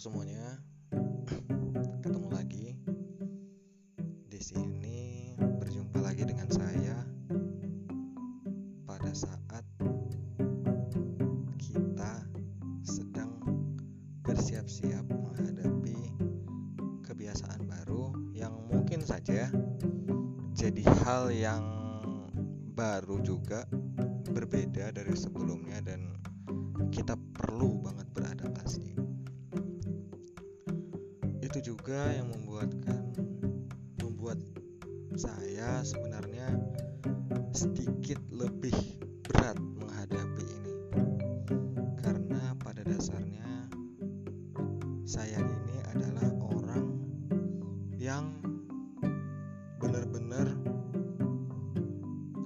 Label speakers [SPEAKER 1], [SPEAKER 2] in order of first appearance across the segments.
[SPEAKER 1] semuanya, ketemu lagi di sini. Berjumpa lagi dengan saya pada saat kita sedang bersiap-siap menghadapi kebiasaan baru yang mungkin saja jadi hal yang baru juga berbeda dari sebelumnya dan kita juga yang membuatkan membuat saya sebenarnya sedikit lebih berat menghadapi ini. Karena pada dasarnya saya ini adalah orang yang benar-benar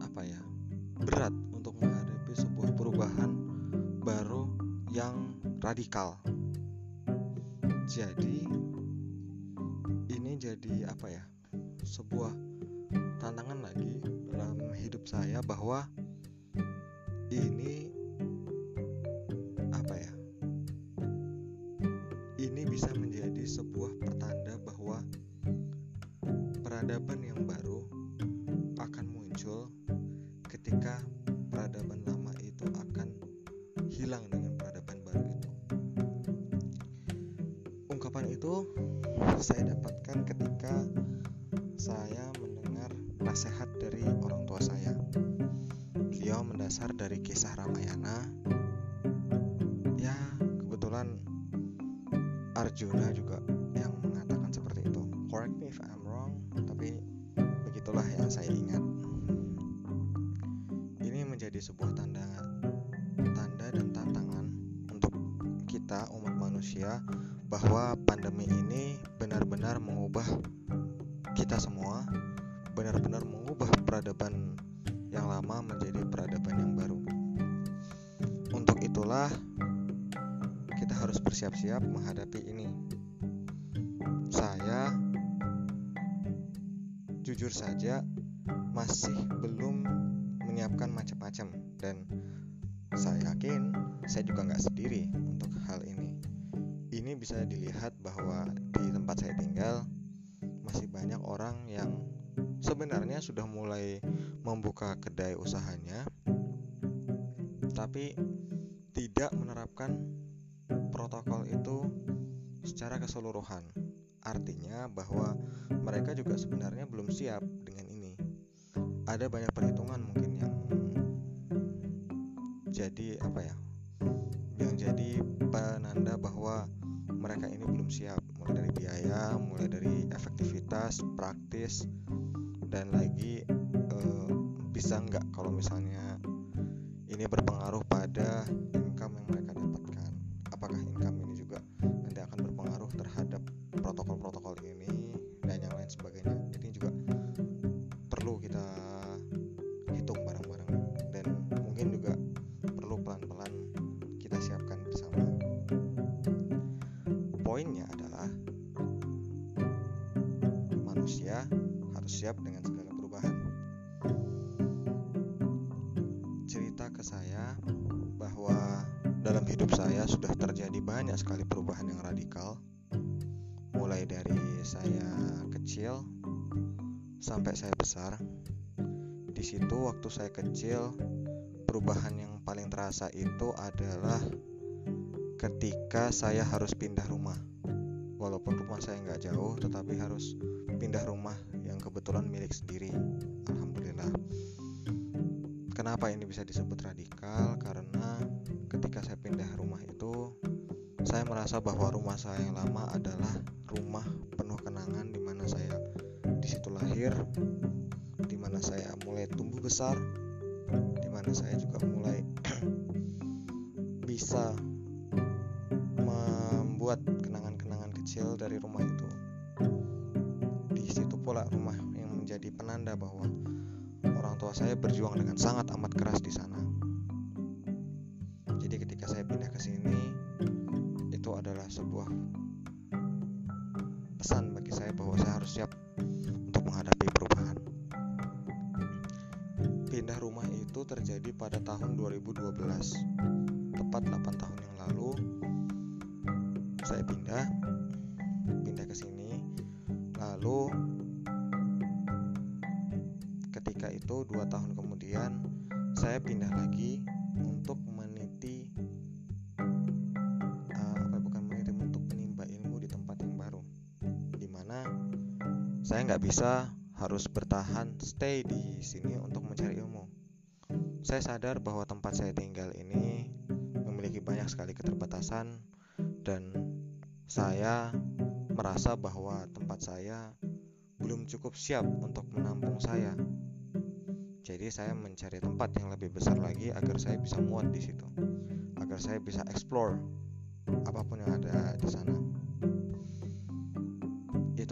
[SPEAKER 1] apa ya? berat untuk menghadapi sebuah perubahan baru yang radikal. Saya dapatkan ketika saya mendengar nasihat dari orang tua saya. Beliau mendasar dari kisah Ramayana. Itulah kita harus bersiap-siap menghadapi ini. Saya jujur saja masih belum menyiapkan macam-macam dan saya yakin saya juga nggak sendiri untuk hal ini. Ini bisa dilihat bahwa di tempat saya tinggal masih banyak orang yang sebenarnya sudah mulai membuka kedai usahanya, tapi tidak menerapkan protokol itu secara keseluruhan. Artinya bahwa mereka juga sebenarnya belum siap dengan ini. Ada banyak perhitungan mungkin yang jadi apa ya? Yang jadi penanda bahwa mereka ini belum siap, mulai dari biaya, mulai dari efektivitas, praktis, dan lagi eh, bisa nggak kalau misalnya ini berpengaruh pada income yang sudah terjadi banyak sekali perubahan yang radikal. Mulai dari saya kecil sampai saya besar. Di situ waktu saya kecil perubahan yang paling terasa itu adalah ketika saya harus pindah rumah. Walaupun rumah saya nggak jauh, tetapi harus pindah rumah yang kebetulan milik sendiri. Alhamdulillah. Kenapa ini bisa disebut radikal? Karena ketika saya pindah rumah saya merasa bahwa rumah saya yang lama adalah rumah penuh kenangan di mana saya di situ lahir, di mana saya mulai tumbuh besar, di mana saya juga mulai bisa membuat kenangan-kenangan kecil dari rumah itu. Di situ pula rumah yang menjadi penanda bahwa orang tua saya berjuang dengan sangat amat keras di sana. Jadi ketika saya pindah ke sini, sebuah pesan bagi saya bahwa saya harus siap untuk menghadapi perubahan. Pindah rumah itu terjadi pada tahun 2012, tepat 8 tahun saya nggak bisa harus bertahan stay di sini untuk mencari ilmu saya sadar bahwa tempat saya tinggal ini memiliki banyak sekali keterbatasan dan saya merasa bahwa tempat saya belum cukup siap untuk menampung saya. Jadi saya mencari tempat yang lebih besar lagi agar saya bisa muat di situ. Agar saya bisa explore apa pun yang ada di sana.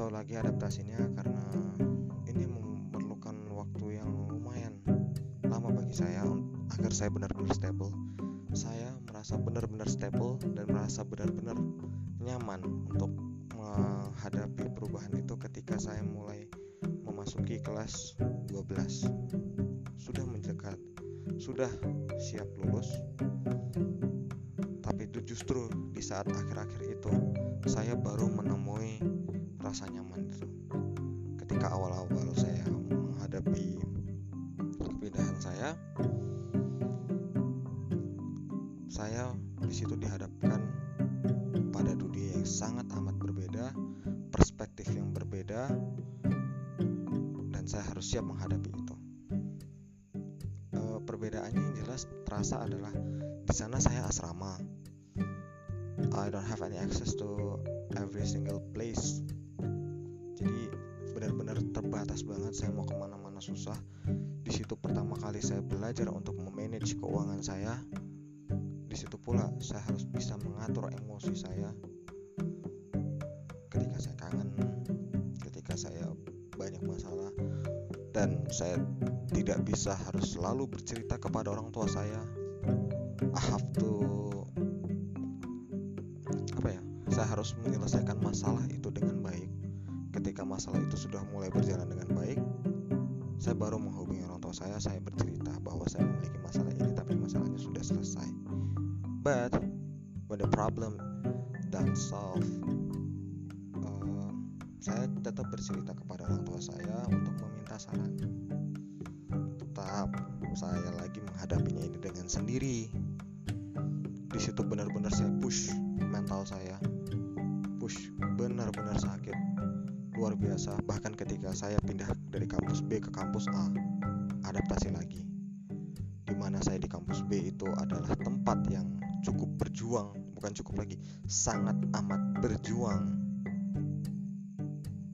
[SPEAKER 1] Itu lagi adaptasinya karena ini memerlukan waktu yang lumayan lama bagi saya agar saya benar-benar stable. Saya merasa benar-benar stable dan merasa benar-benar nyaman untuk menghadapi perubahan itu ketika saya mulai memasuki kelas 12 sudah mendekat sudah siap lulus tapi itu justru di saat akhir-akhir itu saya baru menemui rasa nyaman itu. Ketika awal-awal saya menghadapi kepindahan saya saya di situ dihadapkan Di situ pertama kali saya belajar untuk memanage keuangan saya di situ pula saya harus bisa mengatur emosi saya ketika saya kangen, ketika saya banyak masalah dan saya tidak bisa harus selalu bercerita kepada orang tua saya. I have to apa ya? Saya harus menyelesaikan masalah itu dengan baik. Ketika masalah itu sudah mulai berjalan dengan baik, saya baru menghubungi orang tua saya, saya bercerita bahwa saya memiliki masalah ini tapi masalahnya sudah selesai. But when the problem done solve, uh, saya tetap bercerita kepada orang tua saya untuk meminta saran. Tetap saya lagi menghadapinya ini dengan sendiri. Di situ benar-benar saya push mental saya, push benar-benar sakit, luar biasa. Bahkan ketika saya pindah dari kampus B ke kampus A, adaptasi lagi. Di mana saya di kampus B itu adalah tempat yang cukup berjuang bukan cukup lagi sangat amat berjuang.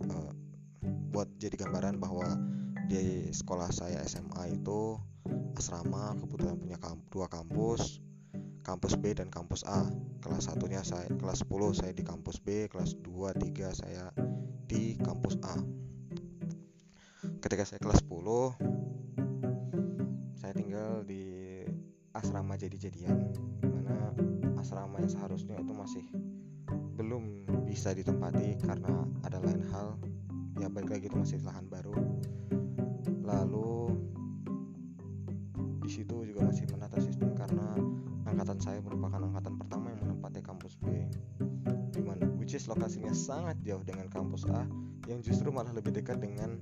[SPEAKER 1] Uh, buat jadi gambaran bahwa di sekolah saya SMA itu asrama kebetulan punya kamp dua kampus kampus B dan kampus A. Kelas satunya saya kelas 10 saya di kampus B kelas 2 3 saya di kampus A. Ketika saya kelas 10 jadi-jadian mana asrama yang seharusnya itu masih belum bisa ditempati karena ada lain hal. Ya balik lagi itu masih lahan baru. Lalu di situ juga masih menata sistem karena angkatan saya merupakan angkatan pertama yang menempati kampus B di mana which is lokasinya sangat jauh dengan kampus A yang justru malah lebih dekat dengan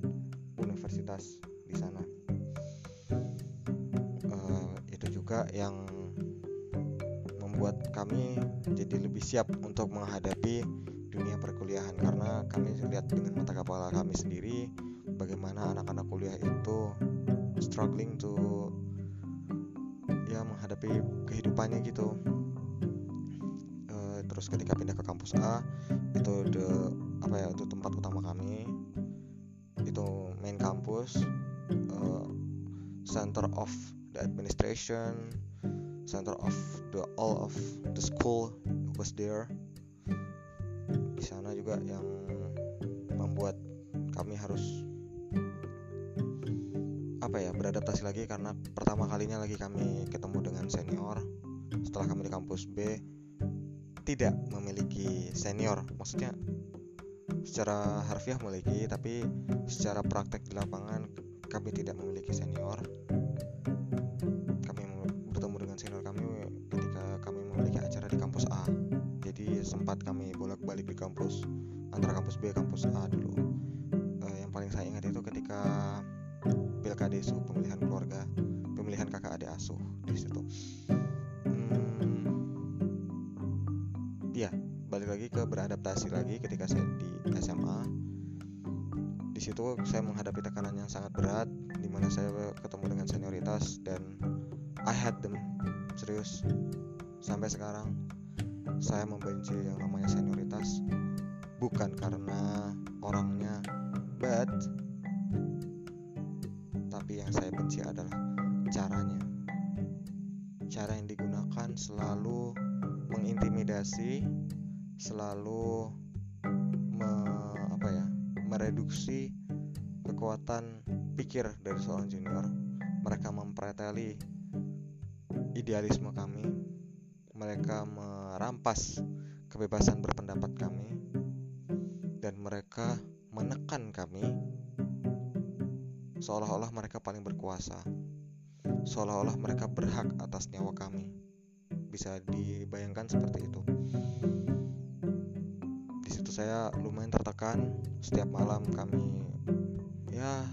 [SPEAKER 1] universitas di sana juga yang membuat kami jadi lebih siap untuk menghadapi dunia perkuliahan. Karena kami lihat dengan mata kepala kami sendiri bagaimana anak-anak kuliah itu struggling to ya menghadapi kehidupannya gitu. Uh, terus ketika pindah ke kampus A itu the apa ya itu tempat utama kami. Itu main kampus uh, center of the administration center of the all of the school was there. Di sana juga yang membuat kami harus apa ya beradaptasi lagi karena pertama kalinya lagi kami ketemu dengan senior. Setelah kami di kampus B tidak memiliki senior. Maksudnya secara harfiah memiliki tapi secara praktek di lapangan kami tidak memiliki senior kampus antara kampus B kampus A dulu. Uh, yang paling saya ingat itu ketika pilkadesu pemilihan keluarga pemilihan kakak adik asuh di situ. Hmm, ya balik lagi ke beradaptasi lagi ketika saya di SMA di situ saya menghadapi tekanan yang sangat berat di mana saya ketemu dengan senioritas dan I had them serius sampai sekarang saya membenci yang namanya senioritas. Bukan karena orangnya bad. Tapi yang saya benci adalah caranya. Cara yang digunakan selalu mengintimidasi selalu me, apa ya mereduksi kekuatan pikir dari seorang junior. Mereka mempreteli idealisme kami. Mereka merampas kebebasan berpendapat kami dan mereka menekan kami seolah-olah mereka paling berkuasa. Seolah-olah mereka berhak atas nyawa kami. Bisa dibayangkan seperti itu. Di situ saya lumayan tertekan. Setiap malam kami ya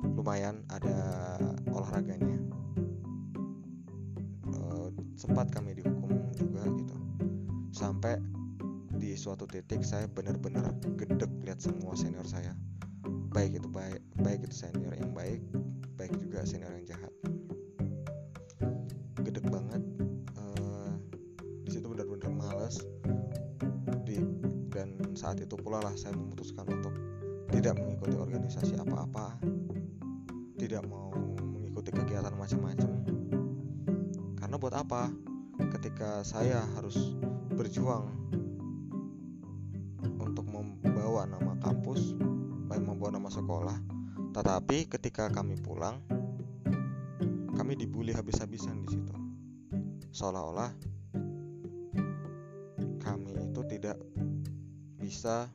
[SPEAKER 1] lumayan ada di suatu titik saya benar-benar gedek lihat semua senior saya. Baik itu baik baik itu senior yang baik baik juga senior yang jahat. Gedek banget uh, di situ benar-benar males. Di dan saat itu pula lah saya memutuskan untuk tidak mengikuti organisasi apa-apa. Tidak mau mengikuti kegiatan macam-macam. Buat apa? Ketika saya harus berjuang sekolah, tetapi ketika kami pulang, kami dibully habis-habisan di situ. Seolah-olah kami itu tidak bisa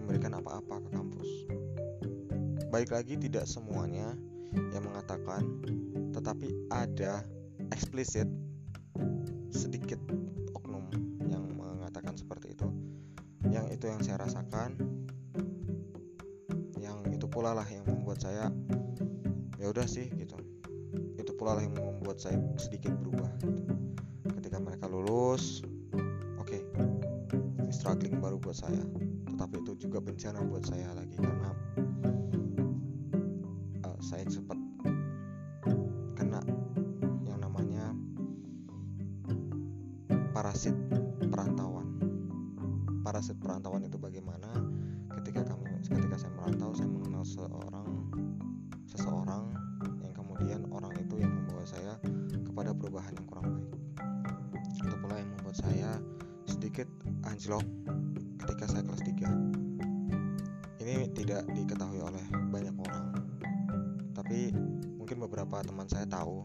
[SPEAKER 1] memberikan apa-apa ke kampus. Baik lagi tidak semuanya yang mengatakan, tetapi ada eksplisit sedikit oknum yang mengatakan seperti itu yang itu yang saya rasakan pula lah yang membuat saya ya udah sih gitu itu pula lah yang membuat saya sedikit berubah gitu. ketika mereka lulus oke okay, ini struggling baru buat saya tetapi itu juga bencana buat saya lagi karena perubahan yang kurang baik. Itu pula yang membuat saya sedikit anjlok ketika saya kelas 3 ini tidak diketahui oleh banyak orang tapi mungkin beberapa teman saya tahu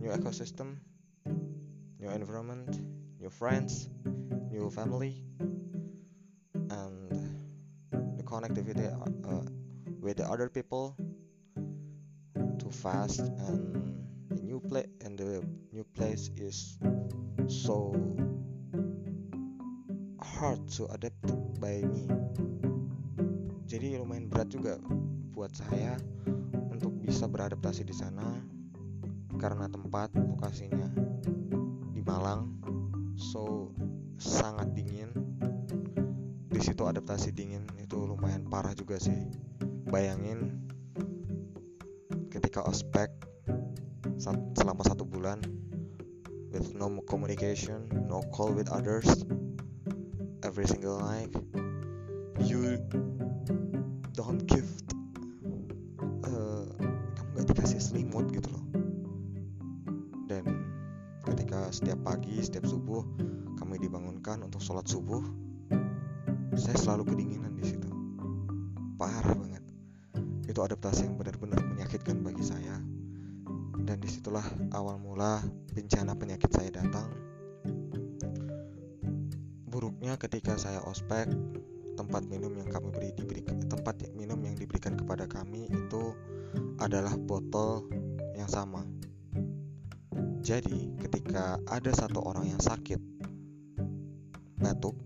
[SPEAKER 1] new ecosystem new environment new friends new family and the connectivity uh, with the other people too fast and the new place and the new place is so hard to adapt by me. Jadi lumayan berat juga buat saya untuk bisa beradaptasi di sana karena tempat lokasinya di Malang so sangat dingin. Di situ adaptasi dingin itu lumayan parah juga sih. Bayangin ketika ospek selama satu bulan with no communication no call with others every single night you don't give ketika setiap pagi setiap subuh kami dibangunkan untuk sholat subuh saya selalu kedinginan di situ. Parah banget. Itu adaptasi yang benar-benar menyakitkan bagi saya. Dan di situlah awal mula bencana penyakit saya datang. Buruknya ketika saya ospek tempat minum yang kami beri diberi tempat minum yang diberikan kepada kami itu adalah botol yang sama jadi ketika ada satu orang yang sakit batuk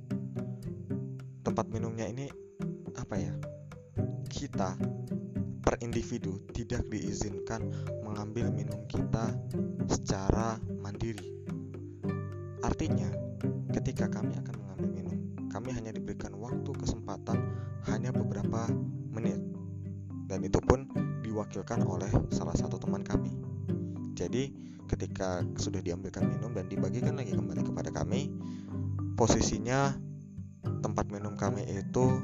[SPEAKER 1] tempat minumnya ini apa ya kita per individu tidak diizinkan mengambil minum kita secara mandiri. Artinya ketika kami akan mengambil minum kami hanya diberikan waktu kesempatan hanya beberapa menit. Dan itu pun diwakilkan oleh salah satu teman kami. Jadi ketika sudah diambilkan minum dan dibagikan lagi kembali kepada kami posisinya tempat minum kami itu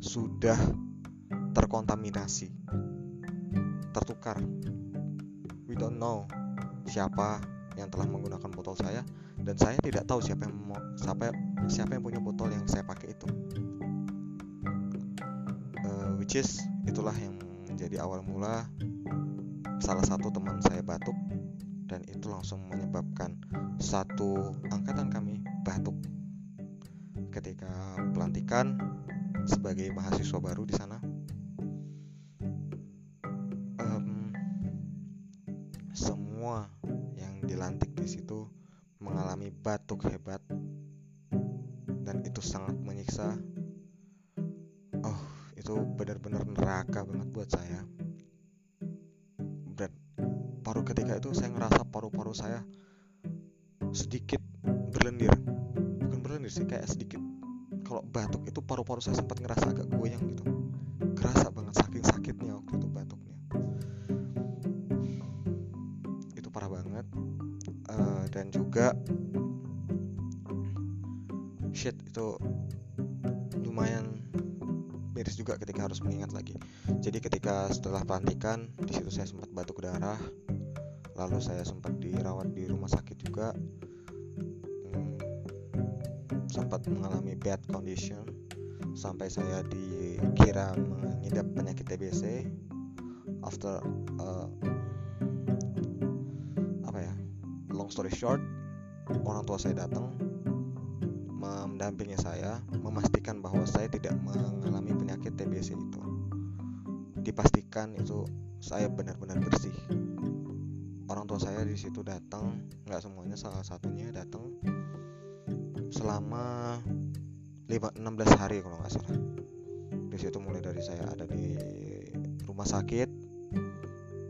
[SPEAKER 1] sudah terkontaminasi tertukar. We don't know siapa yang telah menggunakan botol saya dan saya tidak tahu siapa yang mau siapa siapa yang punya botol yang saya pakai itu. Uh, which is itulah yang menjadi awal mula salah satu teman saya batuk dan itu langsung menyebabkan satu angkatan kami batuk ketika pelantikan sebagai mahasiswa baru di sana. Um, semua yang dilantik di situ mengalami batuk hebat dan itu sangat menyiksa. Oh, itu benar-benar neraka banget buat saya. Sedikit berlendir. Bukan berlendir sih kayak sedikit. Kalau batuk itu paru-paru saya sempat ngerasa agak goyang gitu. Kerasa banget saking sakitnya waktu itu batuknya. Itu parah banget. Uh, dan juga shit itu lumayan miris juga ketika harus mengingat lagi. Jadi ketika setelah pelantikan di situ saya sempat batuk darah. Lalu saya sempat dirawat di rumah sakit juga sempat mengalami bad condition. Sampai saya dikira mengidap penyakit TBC after uh, apa ya? Long story short orang tua saya datang mendampingi saya memastikan bahwa saya tidak mengalami penyakit TBC itu. Dipastikan itu saya benar-benar bersih. Orang tua saya di situ datang nggak semuanya salah satunya datang selama 5, 16 hari kalau nggak salah. Di situ mulai dari saya ada di rumah sakit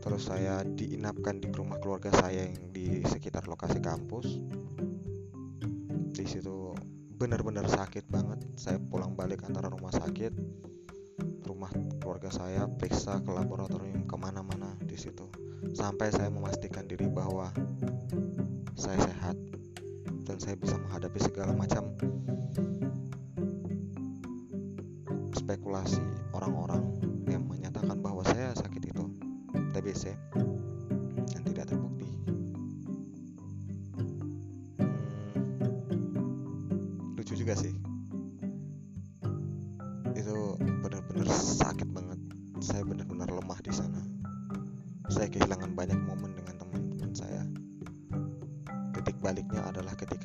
[SPEAKER 1] terus saya diinapkan di rumah keluarga saya yang di sekitar lokasi kampus. Di situ benar-benar sakit banget. Saya pulang balik antara rumah sakit rumah keluarga saya periksa ke laboratorium ke mana-mana di situ. Sampai saya memastikan diri bahwa saya sehat dan saya bisa menghadapi segala macam spekulasi orang-orang yang menyatakan bahwa saya sakit itu TBC dan tidak terbukti. Hmm, lucu juga sih. Itu benar-benar sakit banget. Saya benar-benar lemah di sana. Saya kehilangan banyak momen dengan teman-teman saya titik baliknya adalah ketika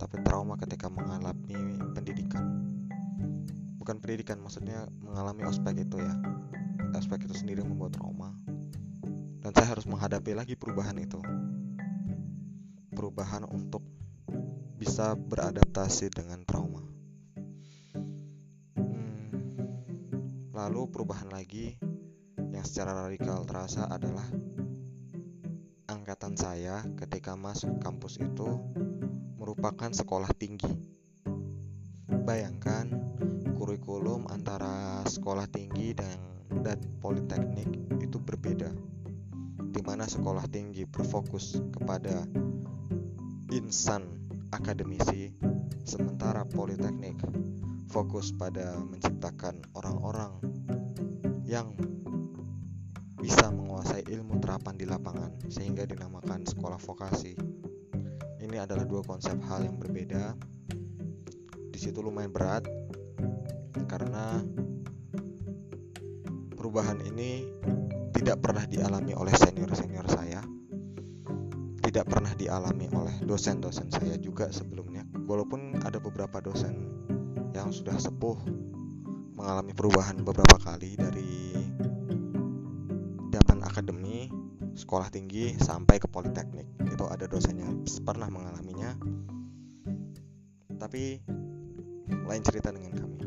[SPEAKER 1] tapi trauma ketika mengalami pendidikan. Bukan pendidikan, maksudnya mengalami ospek itu ya. Ospek itu sendiri membawa trauma. Dan saya harus menghadapi lagi perubahan itu perubahan untuk bisa beradaptasi dengan trauma. Hmm, lalu perubahan lagi yang secara radikal terasa adalah angkatan saya ketika masuk kampus itu merupakan sekolah tinggi. Bayangkan kurikulum antara sekolah tinggi dan dan politeknik itu berbeda. Di mana sekolah tinggi berfokus kepada insan akademisi, sementara politeknik fokus pada menciptakan orang-orang yang bisa menguasai ilmu terapan di lapangan sehingga dinamakan sekolah vokasi. Adalah dua konsep hal yang berbeda. Di situ lumayan berat karena perubahan ini tidak pernah dialami oleh senior-senior saya. Tidak pernah dialami oleh dosen-dosen saya juga sebelumnya. Walaupun ada beberapa dosen yang sudah sepuh mengalami perubahan beberapa kali dari sekolah tinggi sampai ke politeknik. Itu ada dosen yang pernah mengalaminya. Tapi lain cerita dengan kami.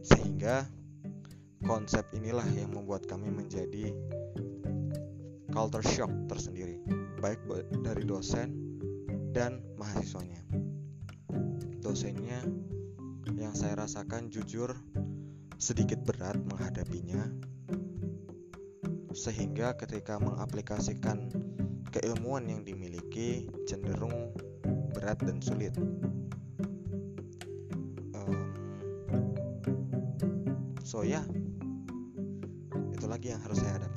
[SPEAKER 1] Sehingga konsep inilah yang membuat kami menjadi culture shock tersendiri, baik dari dosen dan mahasiswanya. Dosennya yang saya rasakan jujur sedikit berat menghadapinya sehingga ketika mengaplikasikan keilmuan yang dimiliki cenderung berat dan sulit. So ya, yeah, itu lagi yang harus saya hadapi.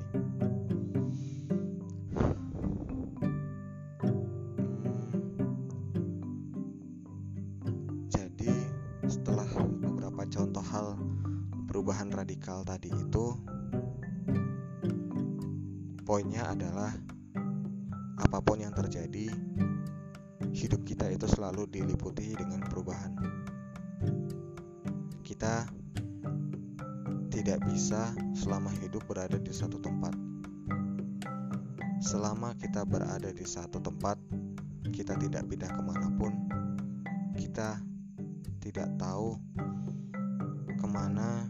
[SPEAKER 1] Poinnya adalah apa pun yang terjadi, hidup kita itu selalu diliputi dengan perubahan. Kita tidak bisa selama hidup berada di satu tempat. Selama kita berada di satu tempat, kita tidak pindah ke mana pun. Kita tidak tahu ke mana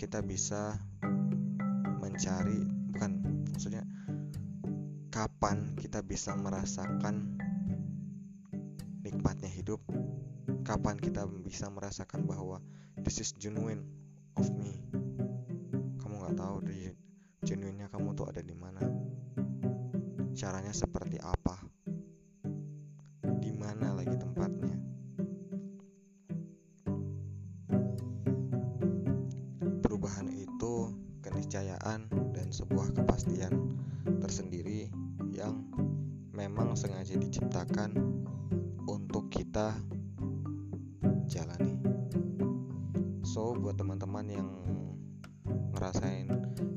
[SPEAKER 1] kita bisa mencari bukan maksudnya kapan kita bisa merasakan nikmatnya hidup? Kapan kita bisa merasakan bahwa this is genuine of me. Kamu nggak tahu di genuinenya kamu tuh ada di mana. Caranya seperti apa buat teman-teman yang ngerasain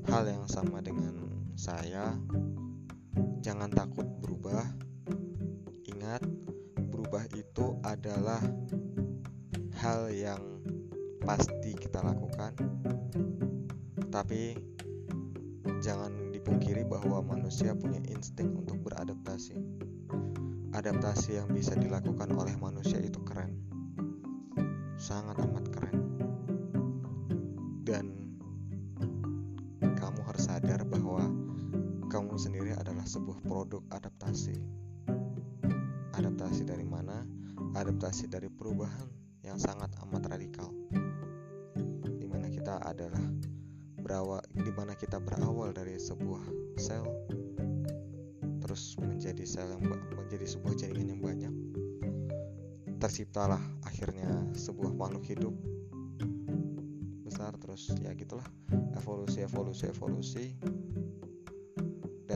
[SPEAKER 1] hal yang sama dengan saya, jangan takut berubah. Ingat, berubah itu adalah hal yang pasti kita lakukan, tapi Jangan dipungkiri bahwa manusia punya insting untuk beradaptasi. Adaptasi yang bisa dilakukan oleh manusia itu keren. Sangat amat keren. Produk adaptasi. Adaptasi dari mana? Adaptasi dari perubahan yang sangat amat radikal. Di mana kita adalah berawal di mana kita berawal dari sebuah sel terus menjadi sel yang menjadi sebuah jaringan yang banyak terciptalah akhirnya sebuah makhluk hidup besar terus ya gitulah evolusi evolusi evolusi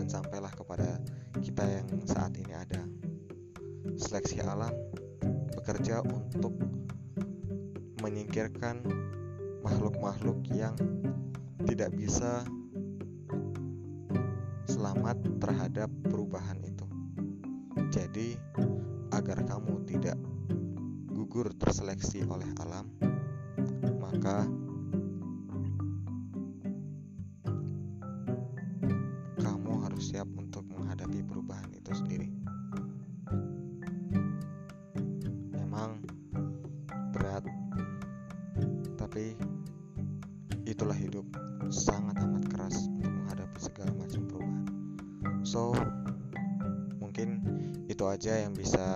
[SPEAKER 1] dan sampailah kepada kita yang saat ini ada seleksi alam bekerja untuk menyingkirkan makhluk-makhluk yang tidak bisa selamat terhadap perubahan itu. Jadi, agar kamu tidak gugur terseleksi siap untuk menghadapi perubahan itu sendiri. Memang berat, tapi itulah hidup sangat amat keras untuk menghadapi segala macam perubahan. So, mungkin itu aja yang bisa